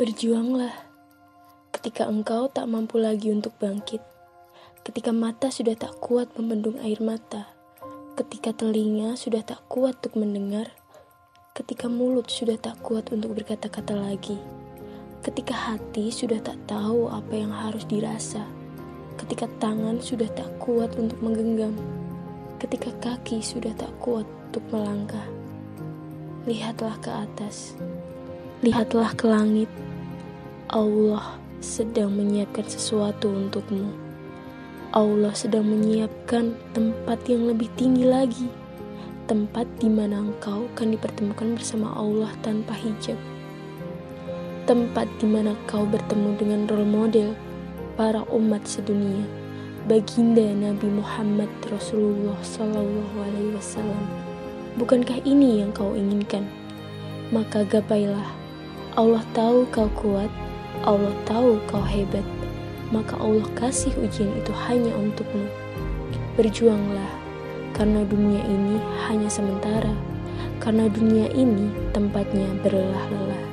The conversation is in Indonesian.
Berjuanglah ketika engkau tak mampu lagi untuk bangkit, ketika mata sudah tak kuat membendung air mata, ketika telinga sudah tak kuat untuk mendengar, ketika mulut sudah tak kuat untuk berkata-kata lagi, ketika hati sudah tak tahu apa yang harus dirasa, ketika tangan sudah tak kuat untuk menggenggam, ketika kaki sudah tak kuat untuk melangkah. Lihatlah ke atas, lihatlah ke langit Allah sedang menyiapkan sesuatu untukmu. Allah sedang menyiapkan tempat yang lebih tinggi lagi. Tempat di mana engkau akan dipertemukan bersama Allah tanpa hijab. Tempat di mana kau bertemu dengan role model para umat sedunia. Baginda Nabi Muhammad Rasulullah Sallallahu Alaihi Wasallam. Bukankah ini yang kau inginkan? Maka gapailah. Allah tahu kau kuat, Allah tahu kau hebat, maka Allah kasih ujian itu hanya untukmu. Berjuanglah, karena dunia ini hanya sementara, karena dunia ini tempatnya berlelah-lelah.